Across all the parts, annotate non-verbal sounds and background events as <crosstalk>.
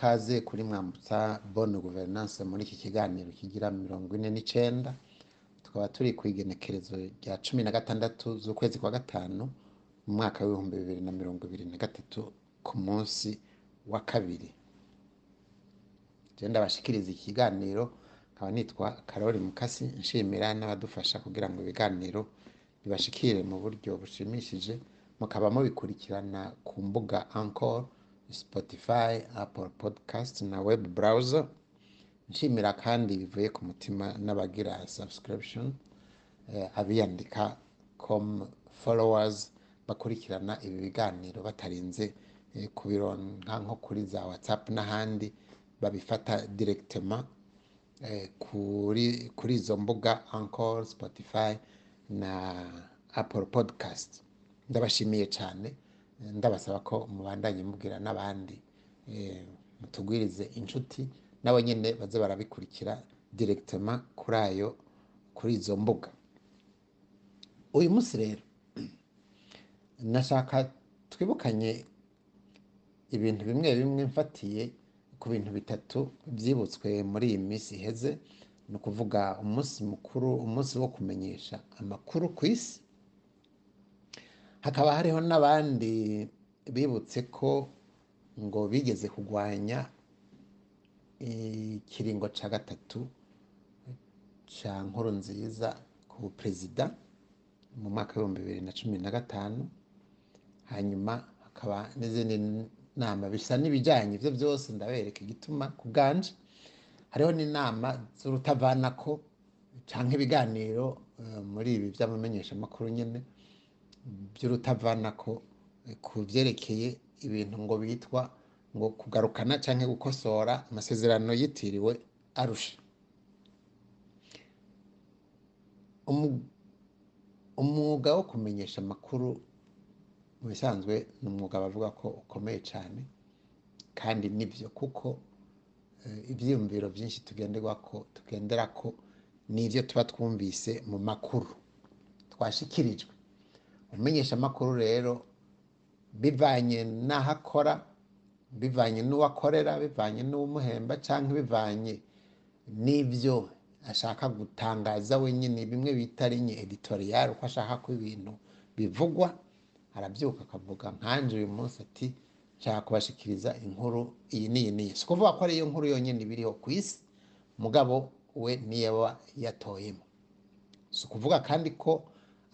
ikaze kuri mwambutsa bonne guverinance muri iki kiganiro kigira mirongo ine n'icenda tukaba turi ku igenekerezo rya cumi na gatandatu z'ukwezi kwa gatanu mu mwaka w'ibihumbi bibiri na mirongo ibiri na gatatu ku munsi wa kabiri. Je ndabashikiriza iki kiganiro nkaba nitwa karori mukasi nshimira n'abadufasha kugira ngo ibiganiro bibashikire mu buryo bushimishije mukaba mubikurikirana ku mbuga Anchor, Spotify, Apple Podcast na web browser. Nshimira kandi bivuye ku mutima n'abagira subscription eh, abiyandika com followers bakurikirana ibi biganiro batarinze eh, kubironka nko kuri za WhatsApp n'ahandi babifata directement eh, kuri kuri izo mbuga Anchor, Spotify na Apple Podcast ndabashimiye cyane ndabasaba ko mubandanye mubwira n'abandi eh, mutugwirize inshuti nabo nyene baze barabikurikira directement kuri ayo kuri izo mbuga. Uyu munsi rero <clears throat> nashaka twibukanye ibintu bimwe bimwe mfatiye ku bintu bitatu byibutswe muri iyi minsi iheze ni ukuvuga umunsi mukuru umunsi wo kumenyesha amakuru ku isi hakaba hariho n'abandi bibutse ko ngo bigeze kurwanya ikiringo ca gatatu ca nkuru nziza ku perezida mu mwaka w'ibihumbi bibiri na cumi na gatanu hanyuma hakaba n'izindi nama bisa n'ibijyanye ibyo byose ndabereka igituma ku bwanje. Hariho n'inama z'urutavanako cyangwa ibiganiro eh, muri ibi by'amamenyeshamakuru nyine by'urutavanako ku byerekeye ibintu ngo bitwa ngo kugarukana cyangwa gukosora amasezerano yitiriwe arusha. Umwuga wo kumenyesha amakuru mu bisanzwe ni umwuga bavuga ko ukomeye cyane kandi ni byo kuko eh, ibyiyumviro byinshi tugendera ko n'ibyo tuba twumvise mu makuru twashikirijwe. Umumenyesha amakuru rero bivanye n'aho akora bivanye n'uwo akorera bivanye n'uwumuhemba cyangwa bivanye n'ibyo ashaka gutangaza wenyine. Bimwe bita linye editorial uko ashaka ko ibintu bivugwa arabyuka akavuga nkanje uyu munsi ati nshaka kubashikiriza inkuru iyi n'iyi n'iyi. Si ukuvuga ko ariyo nkuru yonyine ibiriho ku isi mugabo we niyo aba yatoyemo. Si ukuvuga kandi ko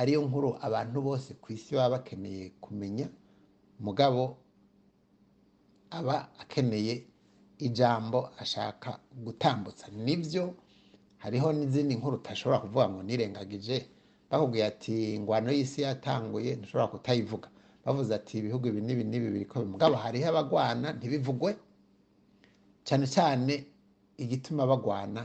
ariyo nkuru abantu bose ku isi baba bakeneye kumenya mugabo aba akeneye ijambo ashaka gutambutsa. Nibyo hariho n'izindi nkuru utashobora kuvuga ngo nirengagije. Bakubwiye ati ingwano y'isi yatanguye ntushobora kutayivuga. Bavuze ati ibihugu ibi n'ibi n'ibi biriko mugabo hariho abagwana ntibivugwe. Cyane cyane igituma bagwana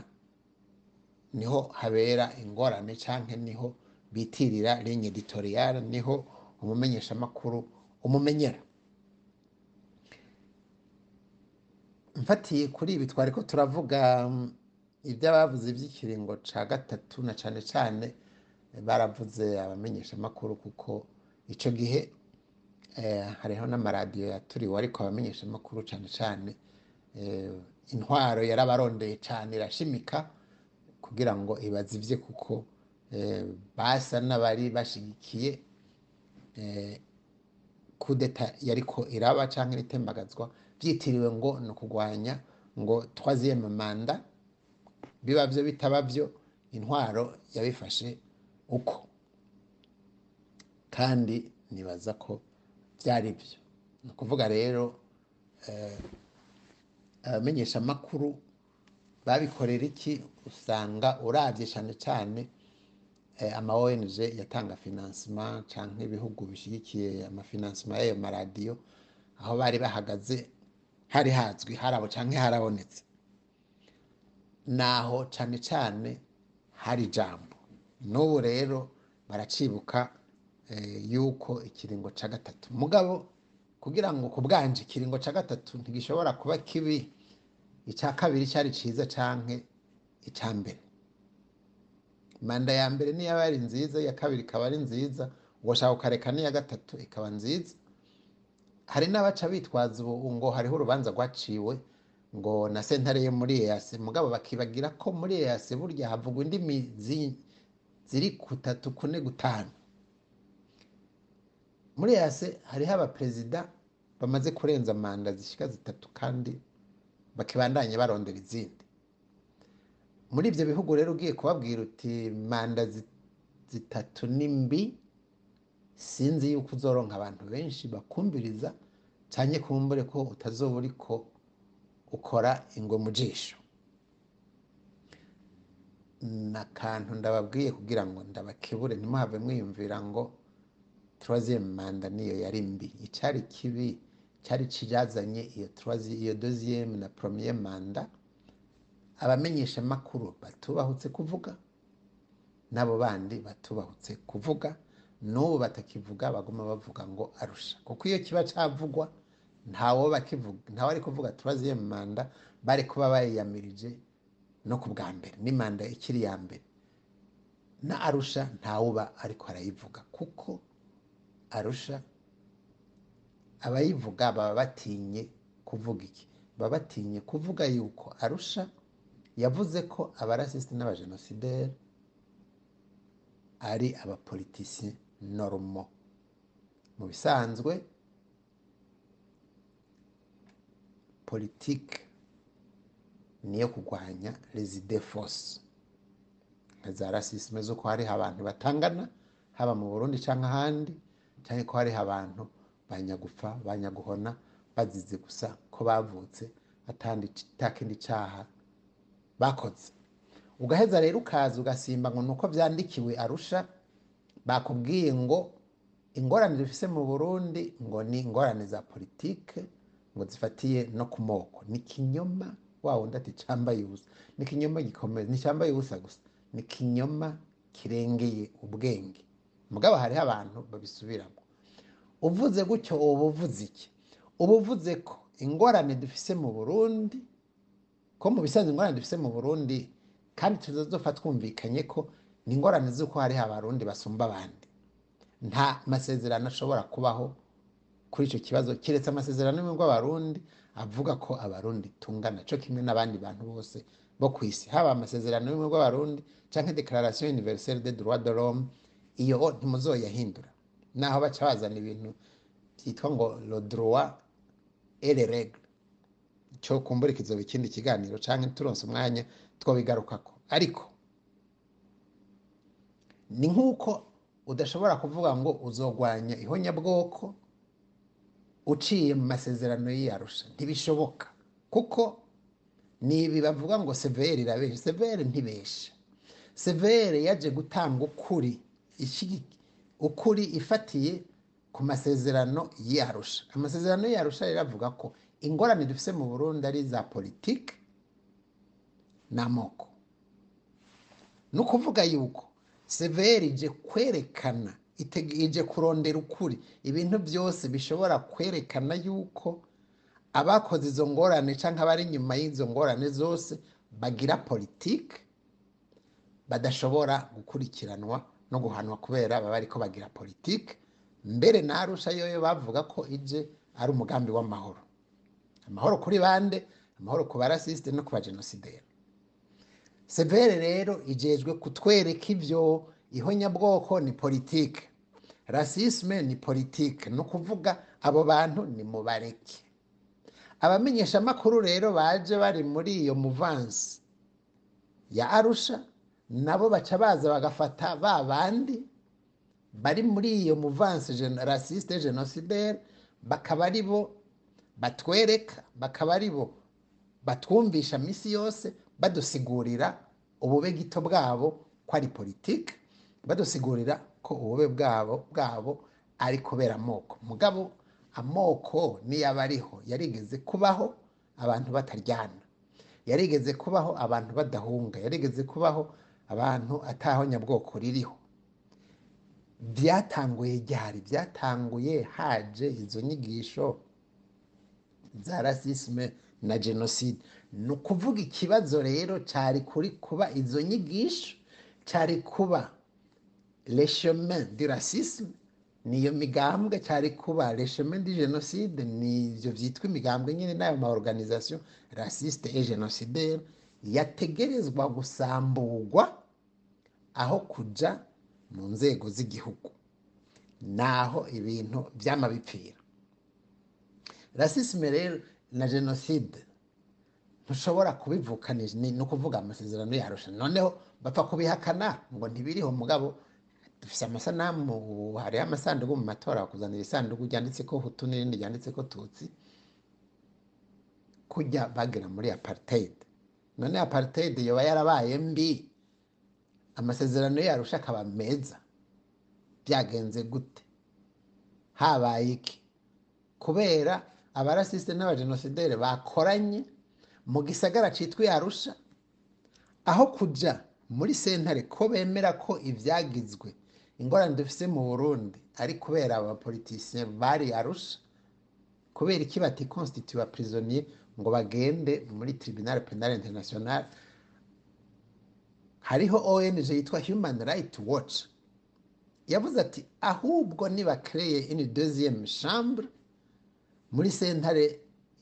ni ho habera ingorane canke ni ho bitirira ligne editorial ni ho umumenyeshamakuru umumenyera. Mfatiye kuri ibi twari ko turavuga mm, iby'abavuze iby'ikiringo ca gatatu na cane eh, baravuze abamenyeshamakuru kuko ico gihe eh, hariho n'amaradiyo yaturiwe ariko abamenyeshamakuru cane cane eh, intwaro yarabarondeye cane irashimika kugira ngo ibazivye kuko basa n'abari bashigikiye eh, kudeta yariko iraba canke itembagazwa byitiriwe ngo ni ukugwanya ngo troisième manda biba byo bitaba byo intwaro yabifashe uko. Kandi nibaza ko byari byo ni ukuvuga rero eh, abamenyeshamakuru babikorera iki? Usanga urabye cyane cyane eh, ama ONG yatanga financement canke ibihugu bishyigikiye amafinancement y'ayo maradiyo aho bari bahagaze hari hazwi harabo canke harabonetse. Naho cane cane hari ijambo. N'ubu rero baracibuka eh, yuko ikiringo ca gatatu mugabo kugira ngo ku bwanje ikiringo ca gatatu ntigishobora kuba kibi icya kabiri cyari ciza canke icya mbere. Manda ya mbere niyo yaba ari nziza iya kabiri ikaba ari nziza ugushaka ukareka n'iya gatatu ikaba nziza. Hari n'abaca bitwaza ubu ngo hariho urubanza rwaciwe ngo na sentare yo muri eyasi mugabo bakibagira ko muri eyasi burya havugwa indimi zi- ziri kutatu kune gutanu. Muri eyasi hariho abaperezida bamaze kurenza manda zishika zitatu kandi bakibandanye barondera izindi. Muri ibyo bihugu rero ugiye kubabwira uti manda zi- zitatu ni mbi sinzi yuko uzoronka abantu benshi bakumviriza cyane kumbure ko utazoba uriko ukora ingwe mu jisho. Ni akantu ndababwiye kugira ngo ndabakebure ntimuhave mwiyumvira ngo troisième manda niyo yari mbi. Icyari kibi cyari kijazanye iyo deuxième na première manda abamenyesha makuru batubahutse kuvuga n'abo bandi batubahutse kuvuga n'ubu batakivuga baguma bavuga ngo arusha. Kuko iyo kiba cyavugwa ntawo bakivuga ari kuvuga troisième manda bari kuba bayiyamirije no ku bwa mbere ni manda ikiri ya mbere. Na arusha ntawuba ariko arayivuga kuko arusha abayivuga baba batinye kuvuga iki? Baba batinye kuvuga yuko arusha yavuze ko abarasisiti n'abajenosideri ari abapolitisiye normo. Mu bisanzwe politike niyo kurwanya rezide force. Nka za rasisime z'uko hariho abantu batangana haba mu burundi cyangwa ahandi cyangwa ko hariho abantu banyagufa banyaguhona bazize gusa ko bavutse atandi takindi cyaha bakoze. Ugaheza rero ukaza ugasimba ngo nuko byandikiwe arusha bakubwiye ngo ingorane dufise mu burundi ngo ni ingorane za politike ngo zifatiye no ku moko. Ni kinyoma wa wundi ati cyambaye ubusa ni kinyoma gikomeye ni cyambaye ubusa gusa. Ni kinyoma kirengeye ubwenge. Mugabo hariho abantu babisubiramo. Uvuze gutyo uba uvuze iki? Uba uvuze ko ingorane dufise mu burundi ko mu bisanzwe ingorane dufise mu burundi kandi tuzofa twumvikanye ko ni ingorane z'uko hariho abarundi basumba abandi. Nta masezerano ashobora kubaho kuri icyo kibazo. Keretse amasezerano y'ubumwe bw'abarundi avuga ko abarundi tungana. Cyo kimwe n'abandi bantu bose bo ku isi. Haba amasezerano y'ubumwe bw'abarundi cyangwa declaration universelle des droits de l'homme iyo ntimuzoyahindura. Naho baca bazana ibintu byitwa ngo le droit et les règles. Cyo kumbura ikindi kiganiro cyangwa turonse umwanya twobigarukako. Ariko ni nk'uko udashobora kuvuga ngo uzogwanya ihonyabwoko uciye mu masezerano y'iyarusha. Ntibishoboka kuko ni ibi bavuga ngo severe irabesha severe ntibesha. Severe yaje gutanga ukuri ukuri ifatiye ku masezerano y'iyarusha. Amasezerano y'iyarusha rero avuga ko ingorane dufise mu burundi ari iza politike n'amoko ni ukuvuga yuko severi ije kwerekana ije kurondera ukuri. Ibintu byose bishobora kwerekana yuko abakoze izo ngorane cyangwa abari inyuma y'izo ngorane zose bagira politike badashobora gukurikiranwa no guhanwa kubera baba ariko bagira politike mbere na yoyo bavuga ko ije ari umugambi w'amahoro. Amahoro kuri bande amahoro ku barasisite no ku bagenosideri severe rero ijejwe kutwereka ibyo ihonyabwoko ni politike rasisme ni politike ni ukuvuga abo bantu ni mubareke abamenyeshamakuru rero baje bari muri iyo muvansi ya arusha nabo baca baza bagafata ba bandi bari muri iyo muvansi rasisite genocidaire bakaba ari bo batwereka bakaba ari bo batwumvisha minsi yose badusigurira ubube gito bwabo ko ari politike badusigurira ko ubube bwabo bwabo ari kubera amoko. Mugabo amoko niyo aba ariho yarigeze kubaho abantu bataryana. Yarigeze kubaho abantu badahunga. Yarigeze kubaho abantu ataho nyabwoko ririho. Byatanguye ryari? Byatanguye haje izo nyigisho? Za rasisme na jenoside ni ukuvuga ikibazo rero cyari kuri kuba izo nyigisho cyari kuba le chemin du racisme niyo migambwe cyari kuba resheme di jenoside nivyo vyitwa imigambwe nyine n'ayo ma organisation raciste et génocidaire yategerezwa gusamburwa aho kuja mu nzego z'igihugu. Naho ibintu vyama rasisme rero na jenoside ntushobora kubivukanisha ni ukuvuga amasezerano yarusha. Noneho bapfa kubihakana ngo ntibiriho mugabo. Dufise amasanamu hariho amasanduku mu matora bakuzanira isanduku ryanditseko hutu n'irindi ryanditseko tutsi kujya bagera muri apartheid. None apartheid yoba yarabaye mbi amasezerano yarusha akaba meza. Byagenze gute? Habaye iki? Kubera abarasiste n'abajenosideri bakoranye mu gisagara citwa yarusha aho kuja muri sentare ko bemera ko ivyagizwe ingorane dufise mu burundi ari kubera abapolitisiye bari arusha kubera iki batikonstituwa prisonnier ngo bagende muri tribunal penal international. Hariho ong yitwa human right watch yavuze ati ahubwo nibakreye une deuxième chambre muri sentare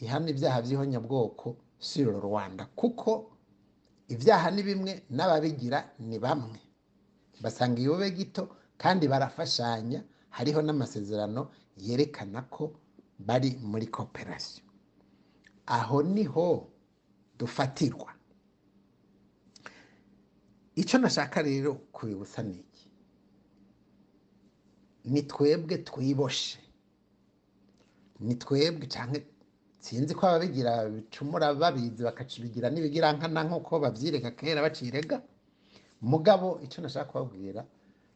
ihana ibyaha by'ihonyabwoko sur rwanda kuko ibyaha ni bimwe n'ababigira ni bamwe. Basanga iyobe gito kandi barafashanya hariho n'amasezerano yerekana ko bari muri kooperasiyo aho ni ho dufatirwa. Icyo nashaka rero kubibutsa ni iki? Ni twebwe twiboshe. Ni twebwe cyangwa sinzi ko ababigira bicumura babizi bakacibigira n'ibigirankana nk'uko babyirega kera bacirega. Mugabo icyo nashaka kubabwira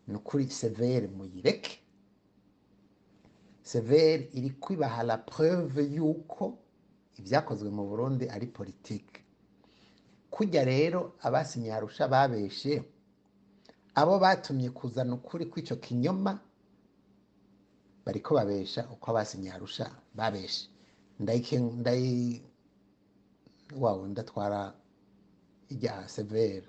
ni ukuri severe muyireke. Severe iri kwibaha la preuve y'uko ibyakozwe mu burundi ari politike kujya rero abasinye arusha babeshe abo batumye kuzana ukuri kw'icyo kinyoma bariko babesha uko abasinye arusha babeshe ndayike ndayi wawe ndatwara ijya severe.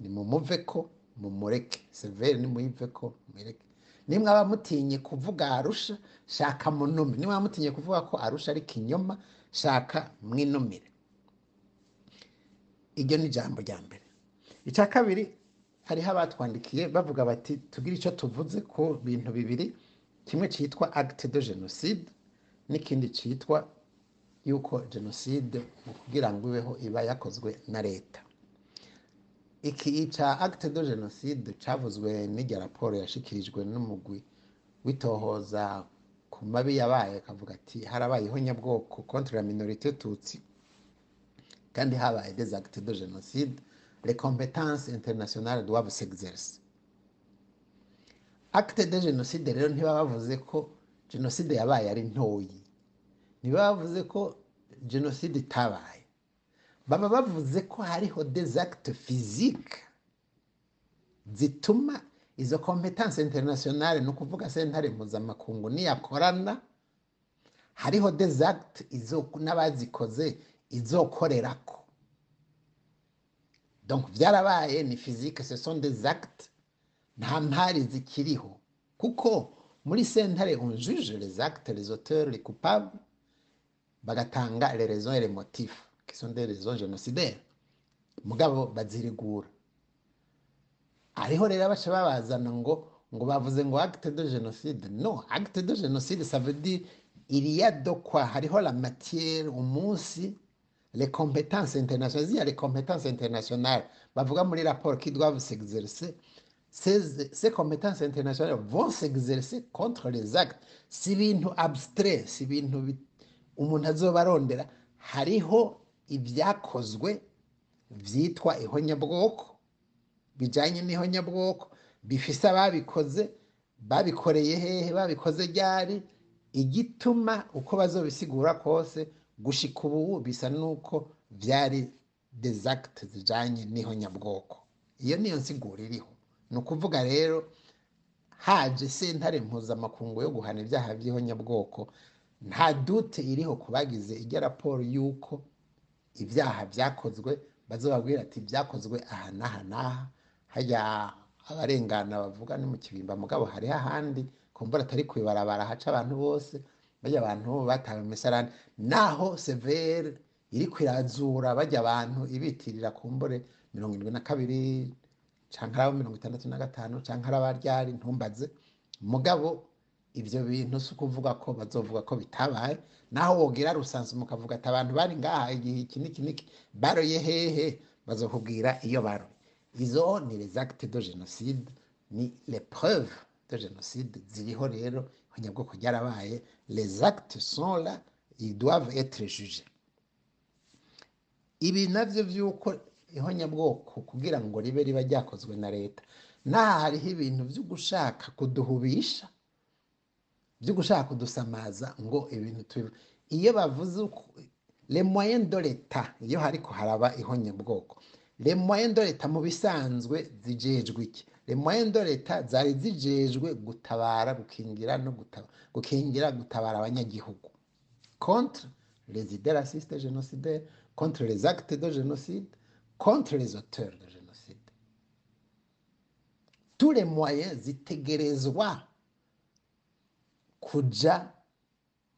Nimumuve ko mumureke. Severe nimuyive ko mureke nimwaba mutinye kuvuga arusha shaka munume nimwaba mutinye kuvuga ko arusha ari kinyoma shaka mwinumire. Iryo ni ijambo rya mbere. Icya kabiri hariho abatwandikiye bavuga bati tugire icyo tuvuze ku bintu bibiri. Kimwe cyitwa acte de genocide n'ikindi cyitwa yuko jenoside mu kugira ngo ibeho iba yakozwe na leta. Iki cya acte de genocide cyavuzwe n'irya raporo yashikirijwe n'umugwi witohoza ku mabi yabaye akavuga ati harabayeho nyabwoko contre la minorité tutsi kandi habaye des actes de génocide les compétences internationales doivent acte de génocide rero ntibaba bavuze ko jenoside yabaye ari ntoyi. Ntibaba bavuze ko jenoside itabaye. Baba bavuze ko hariho actes physiques zituma izo competence internationale ni ukuvuga sentare mpuzamakungu niyakorana. Hariho izo n'abazikoze izokorerako. Donc byarabaye ni physique ce sont des actes nta mpari zikiriho. Kuko muri sentare on juge les actes les auteurs les coupables bagatanga les raisons et les motifs qui sont des raisons génocidaires. Mugabo bazirigura. Hariho rero abaca babazana ngo ngo bavuze acte de génocide. No acte de génocide ça veut dire il y a de quoi. Hariho la matière umunsi les compétences internationales. Il y a les compétences internationales bavuga muri rapport qui doivent s'exercer ces, ces compétences internationales vont s'exercer contre les actes. Si ibintu abstrait si ibintu bi- umuntu azoba arondera hariho ibyakozwe vyitwa ihonyabwoko bijanye n'ihonyabwoko. Bifise ababikoze babikoreye hehe babikoze ryari? Igituma uko bazobisigura kose gushika ubu bisa nuko vyari des actes zijanye n'ihonyabwoko. Iyo niyo nsiguro iriho. Ni ukuvuga rero haje sentare mpuzamakungu yo guhana ibyaha by'ihonyabwoko. Nta dute iriho ku bagize ijya raporo y'uko ibyaha byakozwe bazobabwira ati byakozwe aha n'aha n'aha. Hajya abarengana bavuga ni mu kibimba mugabo hariho ahandi kumbura atari kwibarabara haca abantu bose bajya abantu batawe imisarani naho severe iri kwirazura bajya abantu ibitirira kumbure mirongo irindwi na kabiri canke arabo mirongo itandatu na gatanu canke araba ryari ntumbaze. Mugabo ivyo bintu si ukuvuga ko bazovuga ko bitabaye. Naho wogira rusanzu mukavuga ati abantu bari ngaha igihe iki niki niki baroye hehe bazokubwira iyo baroye. Izo ni les actes de génocide ni les preuves de génocide ziriho rero ihonyabwoko ryarabaye les actes sont là ils doivent être jugés. Ibi navyo vy'uko ihonyabwoko kugira ngo ribe riba ryakozwe na leta. Naha hariho ibintu vyo gushaka kuduhubisha byo gushaka kudusamaza ngo ibintu tubi iyo bavuze le moyen de l'etat iyo hariko haraba ihonyabwoko le moyen de l'etat mu bisanzwe zijejwe iki? Le moyen de l'etat zari zijejwe gutabara gukingira no gukingira gutabara abanyagihugu. Contre les idées racistes génocidaires contre les actes de génocide contre les auteurs de génocide. Tous les moyens zitegerezwa. Kuja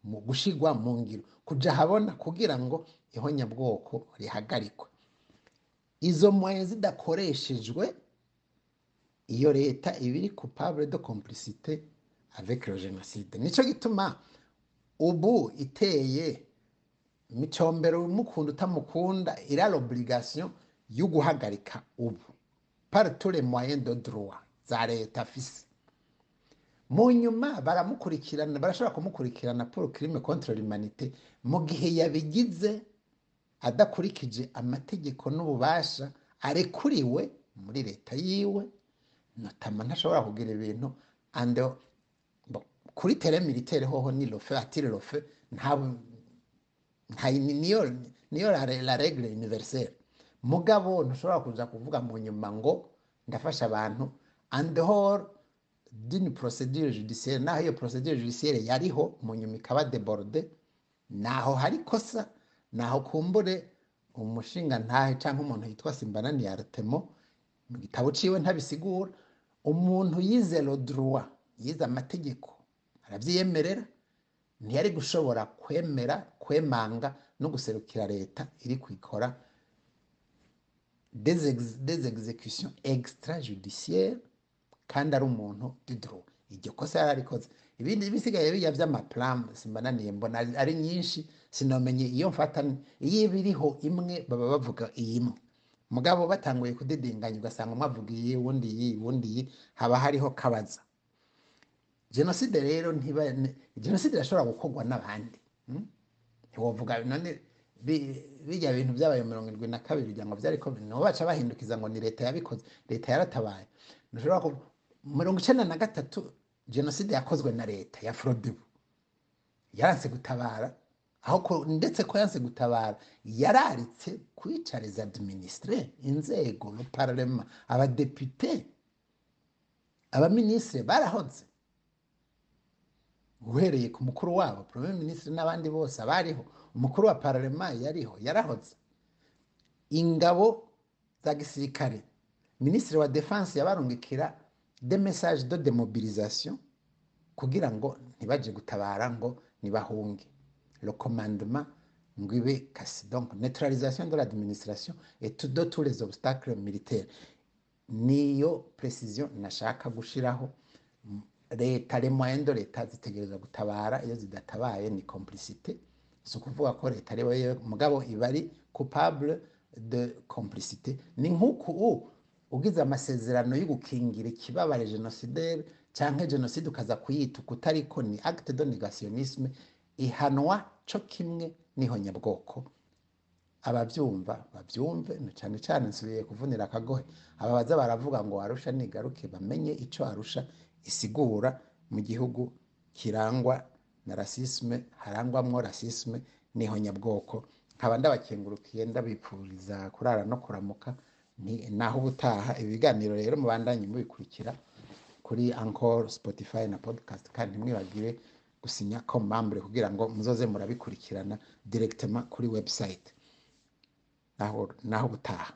mu gushigwa mu ngiro. Kuja habona kugira ngo ihonyabwoko rihagarikwe. Izo moyens zidakoreshejwe iyo leta iba iri coupable de complicité avec le génocide. Nico gituma ubu iteye micombero umukunda utamukunda ira l'obligation yo guhagarika ubu. Par tous les moyens de droit za leta afise mu nyuma baramukurikirana barashobora kumukurikirana pour crime contre l'humanité. Mu gihe yabigize adakurikije amategeko n'ububasha arekuriwe muri leta yiwe. Notama ntashobora kugira ibintu ande kuri tere militaire hoho ni lofe atire lofe nta niyo la, règle universelle. Mugabo ntushobora kuza kuvuga mu nyuma ngo ndafasha abantu. En dehors d'une procédure judiciaire naho iyo procédure judiciaire yariho mu nyuma ikaba deborde naho hari kosa naho kumbure umushinga ntahe cyangwa umuntu yitwa simbanani ya mu gitabo ciwe ntabisigura. Umuntu yize droit yize amategeko aravyiyemerera ntiyari gushobora kwemera kwemanga no guserukira leta iri kwikora des, ex, des exécutions extrajudiciaires kandi ari umuntu didro. Iryo kosa yararikoze. Ibindi bisigaye bijya vy'amaplan simbananiye mbona ari- nyinshi sinomenye iyo mfata iyo biriho imwe baba bavuga iyi imwe mugabo batanguye kudidinganya ugasanga umwe avuga iyi wundi iyi wundi iyi haba hariho kabaza. Jenoside rero ntiba jenoside irashobora gukorwa n'abandi mm? ntiwovuga none bijya bintu byabaye mirongo irindwi na kabiri kugira ngo byari nibo baca bahindukiza ngo ni leta yabikoze leta yaratabaye. Mirongo icenda na gatatu jenoside yakozwe na leta ya frodebu yaranse gutabara aho ndetse ko yanse gutabara yararitse kwica les administre inzego parlement abadepite abaminisitiri barahoze uhereye ku mukuru wabo premier ministre n'abandi bose abariho umukuru wa parlement yariho yarahoze ingabo za gisirikare minisitiri wa defense yabarungikira de message de demobilisation kugira ngo ntibaje gutabara ngo nibahunge. Le commandement ngo ibe kasi donc neutralisation de l'administration et tout de tous les obstacles militaires. Niyo precision nashaka gushiraho leta de leta zitegereza gutabara iyo zidatabaye ni complicité. Si ukuvuga ko leta ari mugabo iba ari coupable de complicité. Ni nk'uku ugize amasezerano yo gukingira ikibabare genocidaire canke genocide ukaza kuyita ukutariko ni acte de négationnisme ihanwa co kimwe n'ihonyabwoko abavyumva bavyumve na cane cane nsubiye kuvunira akagohe. Aba baza baravuga ngo arusha nigaruke bamenye ico arusha. Isigura mu gihugu kirangwa na rasisme harangwamwo rasisme n'ihonyabwoko nkaba ndabakengurukiye ndabipfuriza kurara no kuramuka naho ubutaha. Ibiganiro rero mubandanye mubikurikira kuri Anchor, Spotify na podcast kandi ntimwibagire gusinya komambure kugira ngo muzoze murabikurikirana directement kuri naho naho ubutaha.